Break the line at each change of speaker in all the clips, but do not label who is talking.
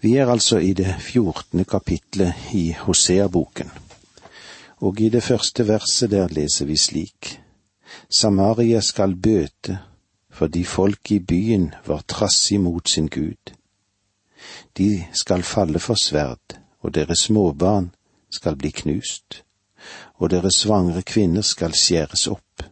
Vi er altså i det fjortende kapitlet i Hosea-boken, og i det første verset der leser vi slik. Samaria skal bøte fordi folk i byen var trassig mot sin Gud. De skal falle for sverd, og deres småbarn skal bli knust, og deres svangre kvinner skal skjæres opp.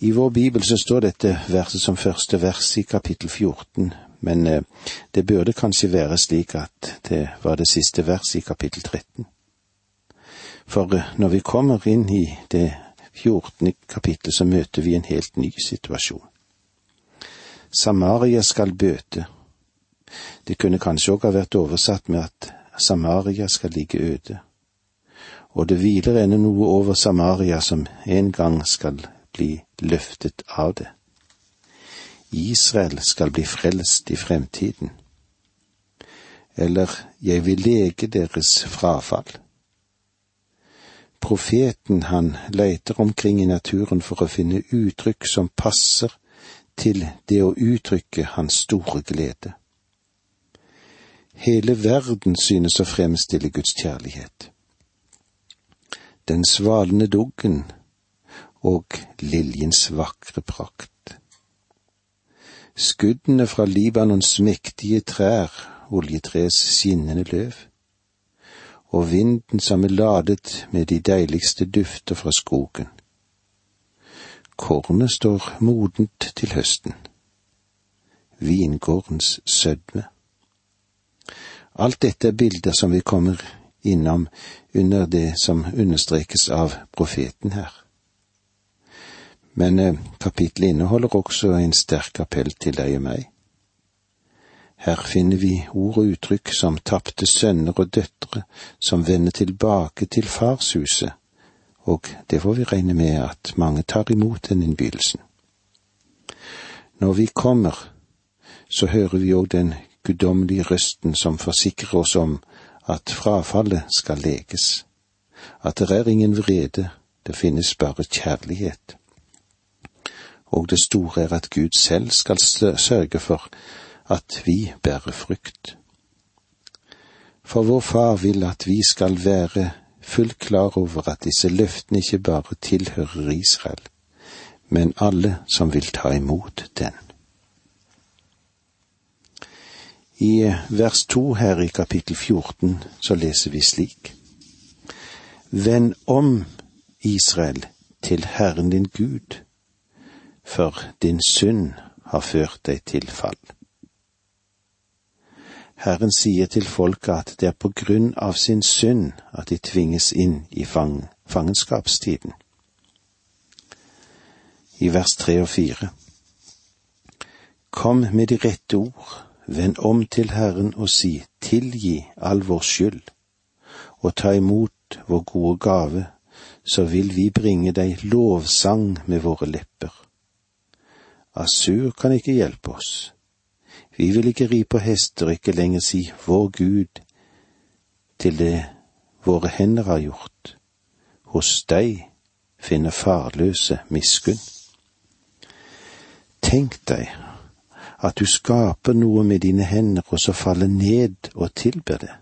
I vår bibel så står dette verset som første vers i kapittel 14, men eh, det burde kanskje være slik at det var det siste verset i kapittel 13. For eh, når vi kommer inn i det 14. kapittel, så møter vi en helt ny situasjon. Samaria skal bøte. Det kunne kanskje òg ha vært oversatt med at Samaria skal ligge øde. Og det hviler ennå noe over Samaria som en gang skal bli løftet av det. Israel skal bli frelst i fremtiden. Eller jeg vil lege deres frafall. Profeten han leiter omkring i naturen for å finne uttrykk som passer til det å uttrykke hans store glede. Hele verden synes å fremstille Guds kjærlighet. Den svalende duggen og liljens vakre prakt. Skuddene fra Libanons mektige trær, oljetreets skinnende løv og vinden som er ladet med de deiligste dufter fra skogen. Kornet står modent til høsten. Vingårdens sødme. Alt dette er bilder som vi kommer innom under det som understrekes av profeten her. Men eh, kapittelet inneholder også en sterk appell til deg og meg. Her finner vi ord og uttrykk som tapte sønner og døtre som vender tilbake til farshuset, og det får vi regne med at mange tar imot den innbydelsen. Når vi kommer, så hører vi òg den guddommelige røsten som forsikrer oss om at frafallet skal leges, at det er ingen vrede, det finnes bare kjærlighet. Og det store er at Gud selv skal sørge for at vi bærer frukt. For vår far vil at vi skal være fullt klar over at disse løftene ikke bare tilhører Israel, men alle som vil ta imot den. I vers to her i kapittel 14 så leser vi slik. Vend om, Israel, til Herren din Gud, for din synd har ført deg til fall. Herren sier til folket at det er på grunn av sin synd at de tvinges inn i fang, fangenskapstiden. I vers tre og fire. Kom med de rette ord, vend om til Herren og si, tilgi all vår skyld, og ta imot vår gode gave, så vil vi bringe deg lovsang med våre lepper. Asur kan ikke hjelpe oss vi vil ikke ri på hester og ikke lenger si Vår Gud til det våre hender har gjort. Hos deg finner farløse miskunn. Tenk deg at du skaper noe med dine hender og så faller ned og tilber det.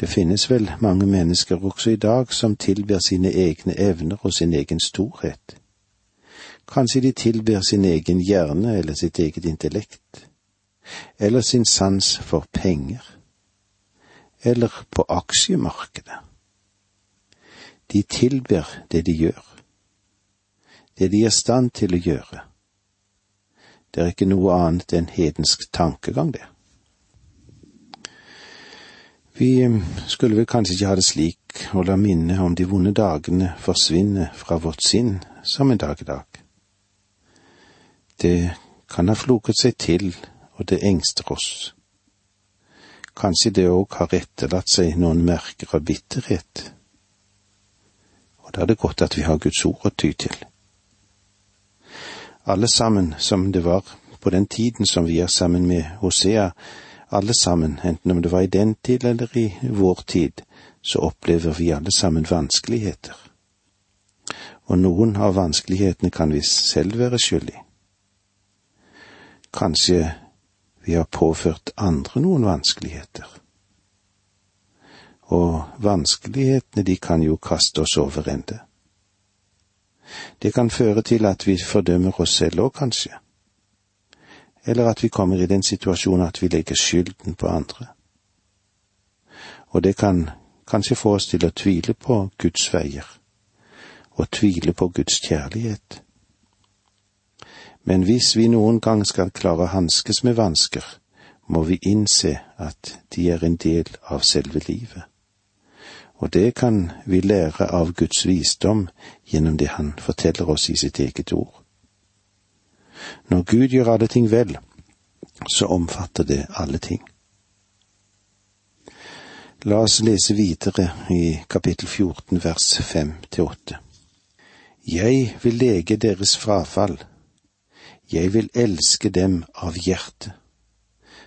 Det finnes vel mange mennesker også i dag som tilber sine egne evner og sin egen storhet. Kanskje de tilber sin egen hjerne eller sitt eget intellekt, eller sin sans for penger, eller på aksjemarkedet. De tilber det de gjør, det de er i stand til å gjøre. Det er ikke noe annet enn hedensk tankegang, det. Vi skulle vel kanskje ikke ha det slik å la minnet om de vonde dagene forsvinne fra vårt sinn som en dag i dag. Det kan ha floket seg til, og det engster oss. Kanskje det òg har etterlatt seg noen merker av bitterhet. Og da er det godt at vi har Guds ord å ty til. Alle sammen som det var på den tiden som vi er sammen med Hosea, alle sammen, enten om det var i den tid eller i vår tid, så opplever vi alle sammen vanskeligheter. Og noen av vanskelighetene kan vi selv være skyld i. Kanskje vi har påført andre noen vanskeligheter. Og vanskelighetene, de kan jo kaste oss over ende. Det kan føre til at vi fordømmer oss selv òg, kanskje. Eller at vi kommer i den situasjonen at vi legger skylden på andre. Og det kan kanskje få oss til å tvile på Guds veier, og tvile på Guds kjærlighet. Men hvis vi noen gang skal klare å hanskes med vansker, må vi innse at de er en del av selve livet. Og det kan vi lære av Guds visdom gjennom det Han forteller oss i sitt eget ord. Når Gud gjør alle ting vel, så omfatter det alle ting. La oss lese videre i kapittel 14 vers 5 til 8. Jeg vil lege deres frafall jeg vil elske dem av hjerte,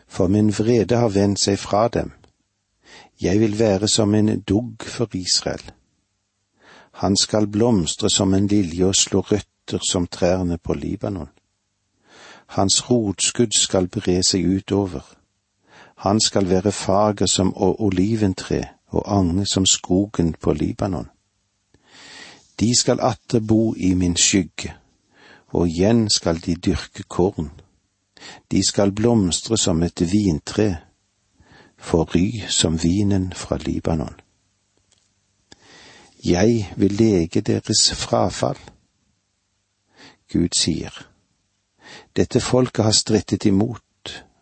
for min vrede har vendt seg fra dem. Jeg vil være som en dugg for Israel. Han skal blomstre som en lilje og slå røtter som trærne på Libanon. Hans rotskudd skal bre seg utover. Han skal være fager som oliventre og ange som skogen på Libanon. De skal atter bo i min skygge og igjen skal de dyrke korn. De skal blomstre som et vintre, forry som vinen fra Libanon. Jeg vil lege deres frafall. Gud sier, dette folket har strittet imot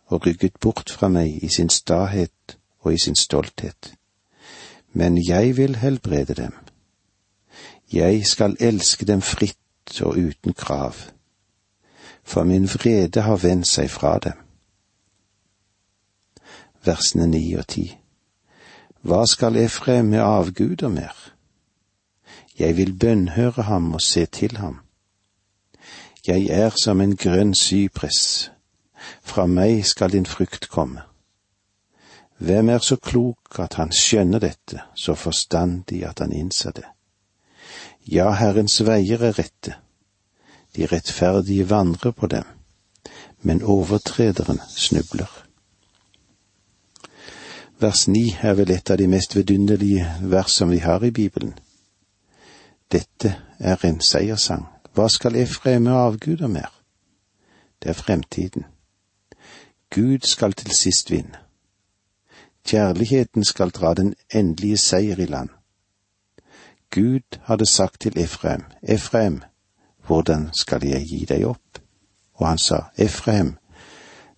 og rygget bort fra meg i sin stahet og i sin stolthet, men jeg vil helbrede dem. Jeg skal elske dem fritt og uten krav, for min vrede har vendt seg fra dem. Versene ni og ti. Hva skal Efraim med avguder mer? Jeg vil bønnhøre ham og se til ham. Jeg er som en grønn sypress, fra meg skal din frukt komme. Hvem er så klok at han skjønner dette, så forstandig at han innser det? Ja, Herrens veier er rette, de rettferdige vandrer på dem, men overtrederen snubler. Vers ni er vel et av de mest vidunderlige vers som vi har i Bibelen. Dette er en seierssang. Hva skal Efraim med avguder mer? Det er fremtiden. Gud skal til sist vinne. Kjærligheten skal dra den endelige seier i land. Gud hadde sagt til Efraim, Efraim, hvordan skal jeg gi deg opp? Og han sa, Efraim,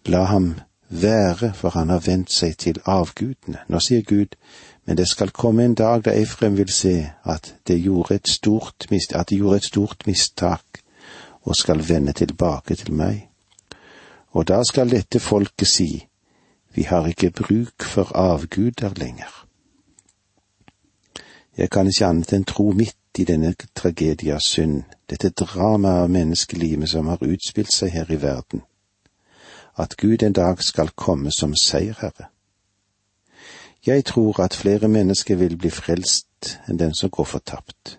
la ham være, for han har vendt seg til avgudene. Nå sier Gud, men det skal komme en dag da Efraim vil se at det gjorde de gjorde et stort mistak, og skal vende tilbake til meg. Og da skal dette folket si, vi har ikke bruk for avguder lenger. Jeg kan ikke annet enn tro midt i denne tragedie av synd, dette dramaet av menneskelivet som har utspilt seg her i verden, at Gud en dag skal komme som seierherre. Jeg tror at flere mennesker vil bli frelst enn den som går fortapt.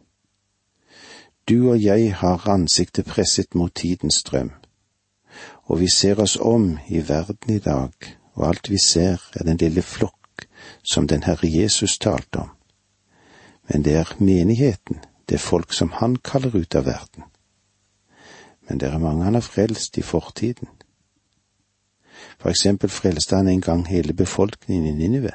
Du og jeg har ansiktet presset mot tidens strøm, og vi ser oss om i verden i dag, og alt vi ser er den lille flokk som den Herre Jesus talte om men det er menigheten, det er folk som han kaller ut av verden. Men det er mange han har frelst i fortiden. For eksempel frelste han en gang hele befolkningen i Ninive,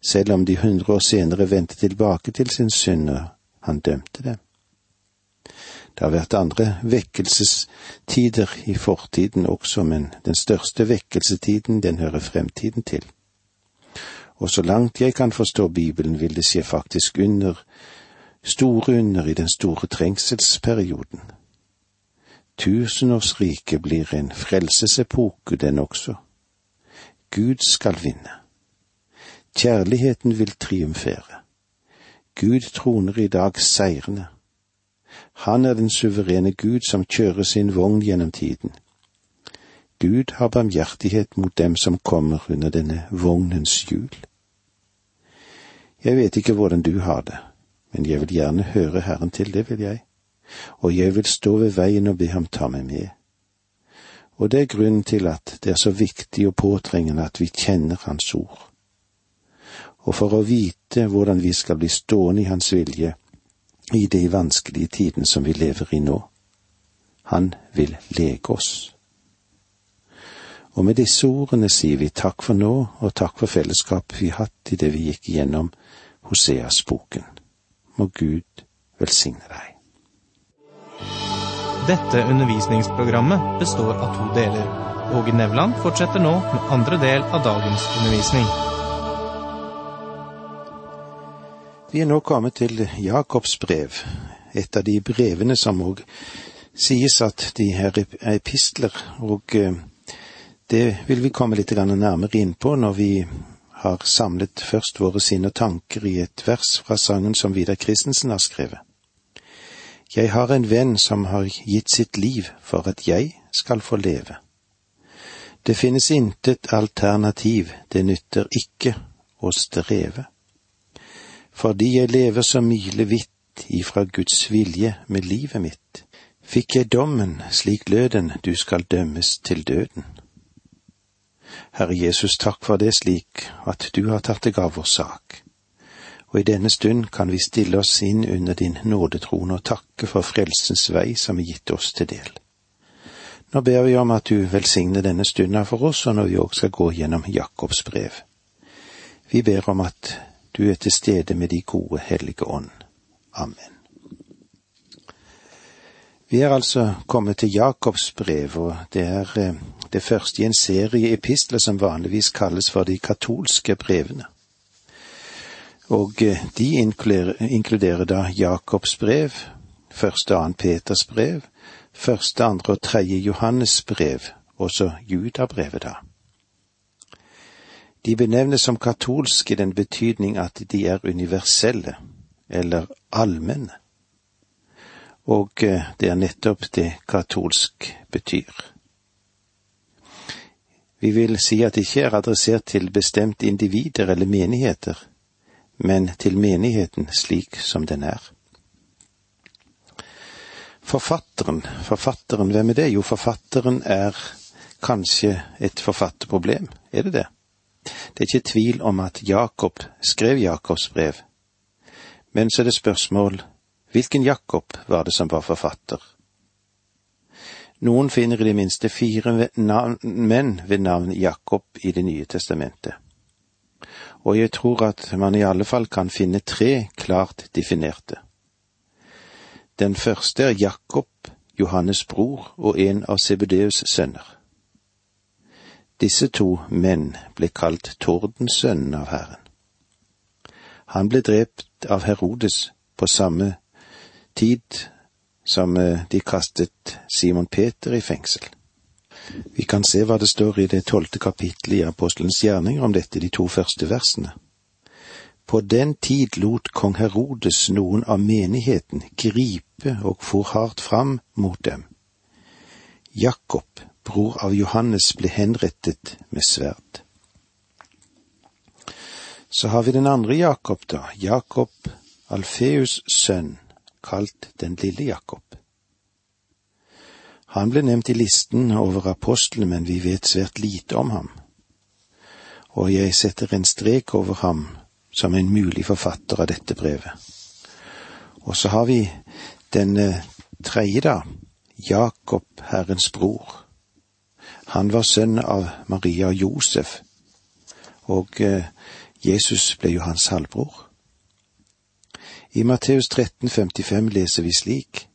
selv om de hundre år senere vendte tilbake til sin synd og han dømte dem. Det har vært andre vekkelsestider i fortiden også, men den største vekkelsetiden, den hører fremtiden til og så langt jeg kan forstå Bibelen, vil det skje faktisk under, store under i den store trengselsperioden. Tusenårsriket blir en frelsesepoke, den også. Gud skal vinne. Kjærligheten vil triumfere. Gud troner i dag seirende. Han er den suverene Gud som kjører sin vogn gjennom tiden. Gud har barmhjertighet mot dem som kommer under denne vognens hjul. Jeg vet ikke hvordan du har det, men jeg vil gjerne høre Herren til, det vil jeg, og jeg vil stå ved veien og be ham ta meg med. Og det er grunnen til at det er så viktig og påtrengende at vi kjenner Hans ord. Og for å vite hvordan vi skal bli stående i Hans vilje i de vanskelige tidene som vi lever i nå. Han vil lege oss. Og med disse ordene sier vi takk for nå, og takk for fellesskapet vi har hatt i det vi gikk gjennom Hoseas-boken. Må Gud velsigne deg.
Dette undervisningsprogrammet består av to deler. Åge Nevland fortsetter nå med andre del av dagens undervisning.
Vi er nå kommet til Jakobs brev, et av de brevene som òg sies at de er epistler, og eh, det vil vi komme litt nærmere inn på når vi har samlet først våre sinn og tanker i et vers fra sangen som Vidar Christensen har skrevet. Jeg har en venn som har gitt sitt liv for at jeg skal få leve. Det finnes intet alternativ, det nytter ikke å streve. Fordi jeg lever så milevidt ifra Guds vilje med livet mitt, fikk jeg dommen, slik lød den, du skal dømmes til døden. Herre Jesus, takk for det slik at du har tatt deg av vår sak og i denne stund kan vi stille oss inn under din nådetrone og takke for frelsens vei som er gitt oss til del. Nå ber vi om at du velsigner denne stunda for oss, og når vi òg skal gå gjennom Jakobs brev. Vi ber om at du er til stede med de gode hellige ånd. Amen. Vi er altså kommet til Jakobs brev, og det er eh, det første i en serie epistler som vanligvis kalles for de katolske brevene. Og eh, de inkluderer da Jakobs brev, første og annet Peters brev, første, andre og tredje Johannes brev, også Judabrevet, da. De benevnes som katolske i den betydning at de er universelle, eller allmenne. Og eh, det er nettopp det katolsk betyr. Vi vil si at det ikke er adressert til bestemte individer eller menigheter, men til menigheten slik som den er. Forfatteren, forfatteren, hvem er det? Jo, forfatteren er kanskje et forfatterproblem, er det det? Det er ikke tvil om at Jakob skrev Jakobs brev, men så er det spørsmål hvilken Jakob var det som var forfatter? Noen finner i det minste fire menn ved navn Jakob i Det nye testamentet og jeg tror at man i alle fall kan finne tre klart definerte. Den første er Jakob, Johannes' bror og en av Sebedeus' sønner. Disse to menn ble kalt Tordensønnen av Herren. Han ble drept av Herodes på samme tid som eh, de kastet Simon Peter i fengsel. Vi kan se hva det står i det tolvte kapittelet i Apostelens gjerninger om dette, de to første versene. På den tid lot kong Herodes noen av menigheten gripe og for hardt fram mot dem. Jakob, bror av Johannes, ble henrettet med sverd. Så har vi den andre Jakob, da, Jakob, Alfeus sønn, kalt den lille Jakob. Han ble nevnt i listen over apostlene, men vi vet svært lite om ham. Og jeg setter en strek over ham som en mulig forfatter av dette brevet. Og så har vi den eh, tredje, da, Jakob, Herrens bror. Han var sønn av Maria og Josef, og eh, Jesus ble jo hans halvbror. I Matteus 13, 55 leser vi slik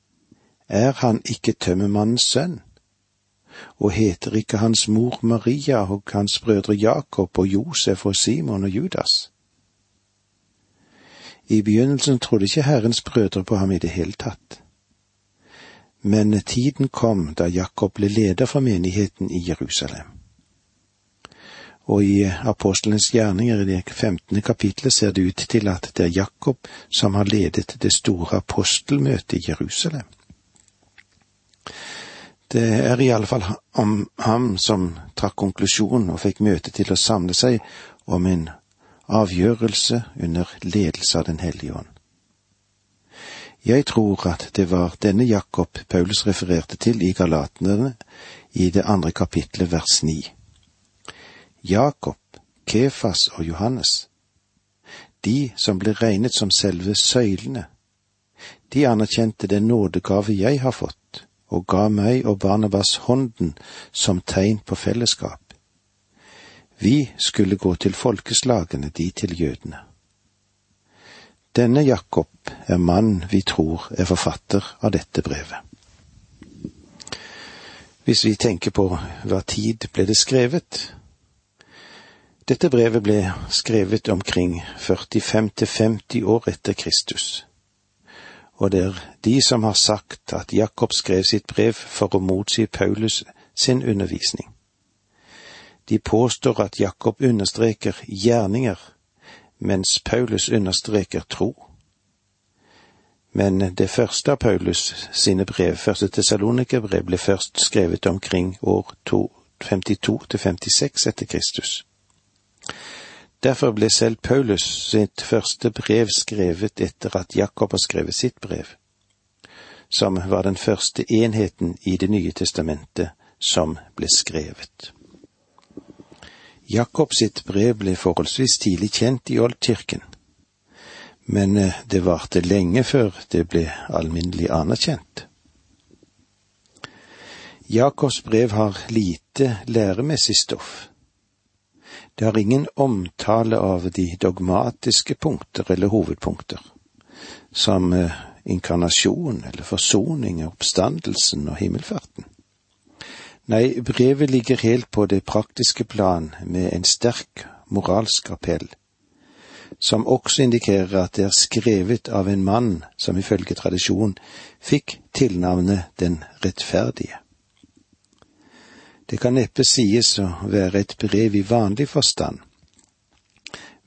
er han ikke tømmermannens sønn? Og heter ikke hans mor Maria og hans brødre Jakob og Josef og Simon og Judas? I begynnelsen trodde ikke Herrens brødre på ham i det hele tatt. Men tiden kom da Jakob ble leder for menigheten i Jerusalem. Og i apostelens gjerninger i det femtende kapitlet ser det ut til at det er Jakob som har ledet det store apostelmøtet i Jerusalem. Det er i alle fall om ham som trakk konklusjonen og fikk møtet til å samle seg om en avgjørelse under ledelse av Den hellige ånd. Jeg tror at det var denne Jakob Paulus refererte til i Galatene i det andre kapitlet vers ni. Jakob, Kefas og Johannes, de som ble regnet som selve søylene, de anerkjente den nådegave jeg har fått, og ga meg og Barnabas hånden som tegn på fellesskap. Vi skulle gå til folkeslagene, de til jødene. Denne Jakob er mann vi tror er forfatter av dette brevet. Hvis vi tenker på hva tid ble det skrevet? Dette brevet ble skrevet omkring 45 til 50 år etter Kristus og det er de som har sagt at Jakob skrev sitt brev for å motsi Paulus sin undervisning. De påstår at Jakob understreker gjerninger, mens Paulus understreker tro. Men det første av Paulus sine brev, første Tessalonikerbrev, ble først skrevet omkring år 52 til 56 etter Kristus. Derfor ble selv Paulus sitt første brev skrevet etter at Jakob har skrevet sitt brev, som var den første enheten i Det nye testamentet som ble skrevet. Jakob sitt brev ble forholdsvis tidlig kjent i oldkirken, men eh, det varte lenge før det ble alminnelig anerkjent. Jakobs brev har lite læremessig stoff det har ingen omtale av de dogmatiske punkter eller hovedpunkter, som eh, inkarnasjon eller forsoning, oppstandelsen og himmelfarten. Nei, brevet ligger helt på det praktiske plan med en sterk moralsk appell, som også indikerer at det er skrevet av en mann som ifølge tradisjon fikk tilnavnet Den rettferdige. Det kan neppe sies å være et brev i vanlig forstand,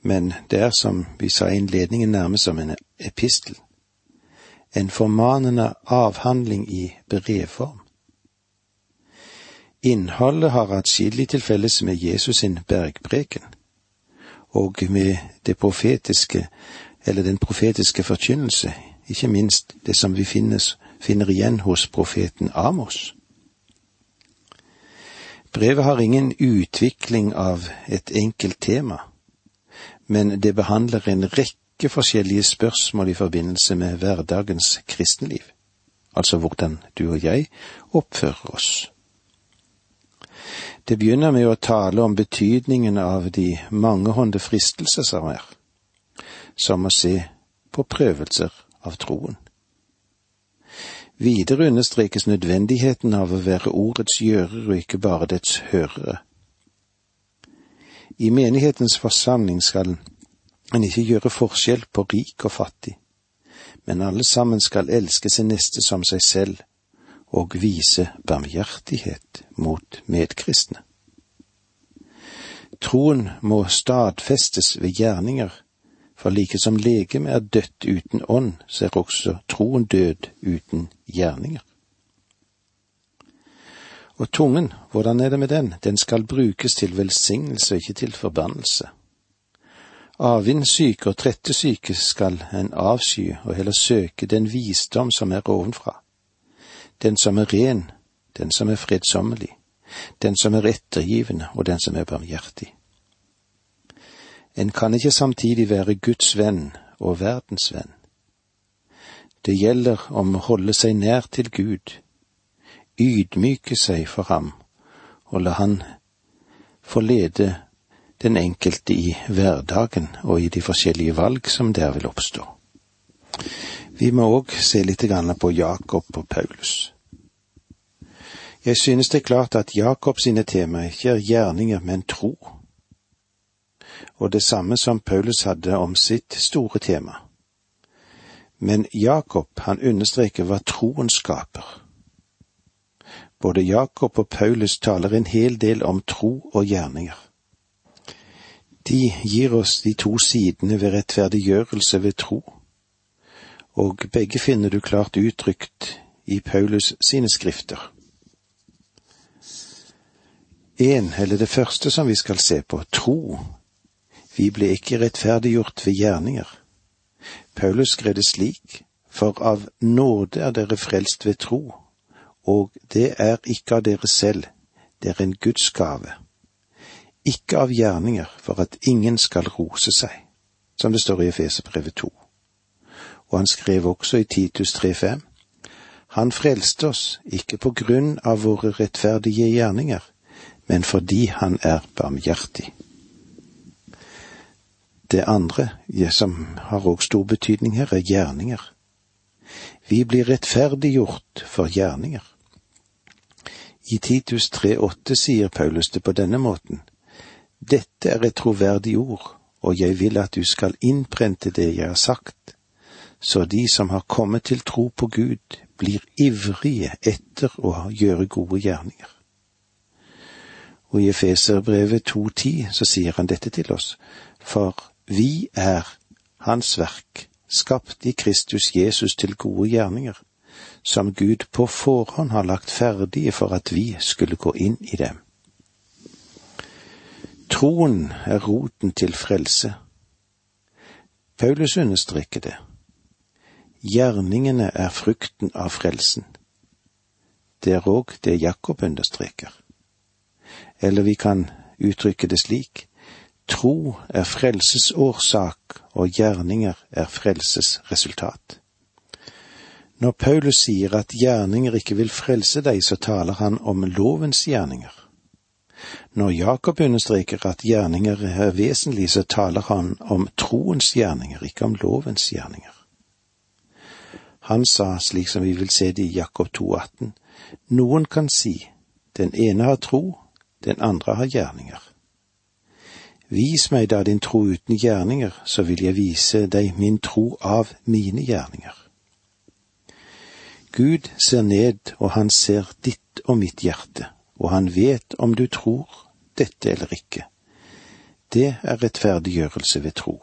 men det er, som vi sa i innledningen, nærmest som en epistel. En formanende avhandling i brevform. Innholdet har atskillig til felles med Jesus sin bergpreken, og med det profetiske, eller den profetiske forkynnelse, ikke minst det som vi finnes, finner igjen hos profeten Amos. Brevet har ingen utvikling av et enkelt tema, men det behandler en rekke forskjellige spørsmål i forbindelse med hverdagens kristenliv, altså hvordan du og jeg oppfører oss. Det begynner med å tale om betydningen av de mangehånde fristelser som er, som å se på prøvelser av troen. Videre understrekes nødvendigheten av å være ordets gjører og ikke bare dets hørere. I menighetens forsamling skal en ikke gjøre forskjell på rik og fattig, men alle sammen skal elske sin neste som seg selv og vise barmhjertighet mot medkristne. Troen må stadfestes ved gjerninger for like som legeme er dødt uten ånd, så er også troen død uten gjerninger. Og tungen, hvordan er det med den? Den skal brukes til velsignelse ikke til forbannelse. Avvindssyke og trettesyke skal en avsky og heller søke den visdom som er ovenfra, den som er ren, den som er fredsommelig, den som er ettergivende og den som er barmhjertig. En kan ikke samtidig være Guds venn og verdens venn. Det gjelder om å holde seg nær til Gud, ydmyke seg for ham og la han få lede den enkelte i hverdagen og i de forskjellige valg som der vil oppstå. Vi må òg se litt på Jakob og Paulus. Jeg synes det er klart at Jakob sine temaer ikke er gjerninger, men tro og det samme som Paulus hadde om sitt store tema. Men Jakob, han understreker hva troen skaper. Både Jakob og Paulus taler en hel del om tro og gjerninger. De gir oss de to sidene ved rettferdiggjørelse ved tro, og begge finner du klart uttrykt i Paulus sine skrifter. En, eller det første som vi skal se på, tro, vi ble ikke rettferdiggjort ved gjerninger. Paulus skrev det slik, for av nåde er dere frelst ved tro, og det er ikke av dere selv, Det er en Guds gave. Ikke av gjerninger for at ingen skal rose seg, som det står i Efeserbrevet 2. Og han skrev også i Titus 3.5. Han frelste oss ikke på grunn av våre rettferdige gjerninger, men fordi han er barmhjertig. Det andre, som har òg stor betydning her, er gjerninger. Vi blir rettferdiggjort for gjerninger. I Titus 3,8 sier Paulus det på denne måten. Dette er et troverdig ord, og jeg vil at du skal innprente det jeg har sagt, så de som har kommet til tro på Gud, blir ivrige etter å gjøre gode gjerninger. Og i Efeserbrevet 2,10 så sier han dette til oss, for vi er Hans verk, skapt i Kristus Jesus til gode gjerninger, som Gud på forhånd har lagt ferdige for at vi skulle gå inn i dem. Troen er roten til frelse. Paulus understreker det. Gjerningene er frukten av frelsen. Det er òg det Jakob understreker. Eller vi kan uttrykke det slik, tro er frelses årsak, og gjerninger er frelses resultat. Når Paulus sier at gjerninger ikke vil frelse deg, så taler han om lovens gjerninger. Når Jakob understreker at gjerninger er vesentlig, så taler han om troens gjerninger, ikke om lovens gjerninger. Han sa, slik som vi vil se det i Jakob 2,18, noen kan si, den ene har tro, den andre har gjerninger. Vis meg da din tro uten gjerninger, så vil jeg vise deg min tro av mine gjerninger. Gud ser ned, og han ser ditt og mitt hjerte, og han vet om du tror dette eller ikke. Det er rettferdiggjørelse ved tro.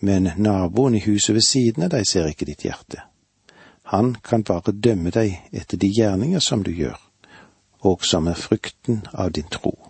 Men naboen i huset ved siden av deg ser ikke ditt hjerte. Han kan bare dømme deg etter de gjerninger som du gjør, og som er frukten av din tro.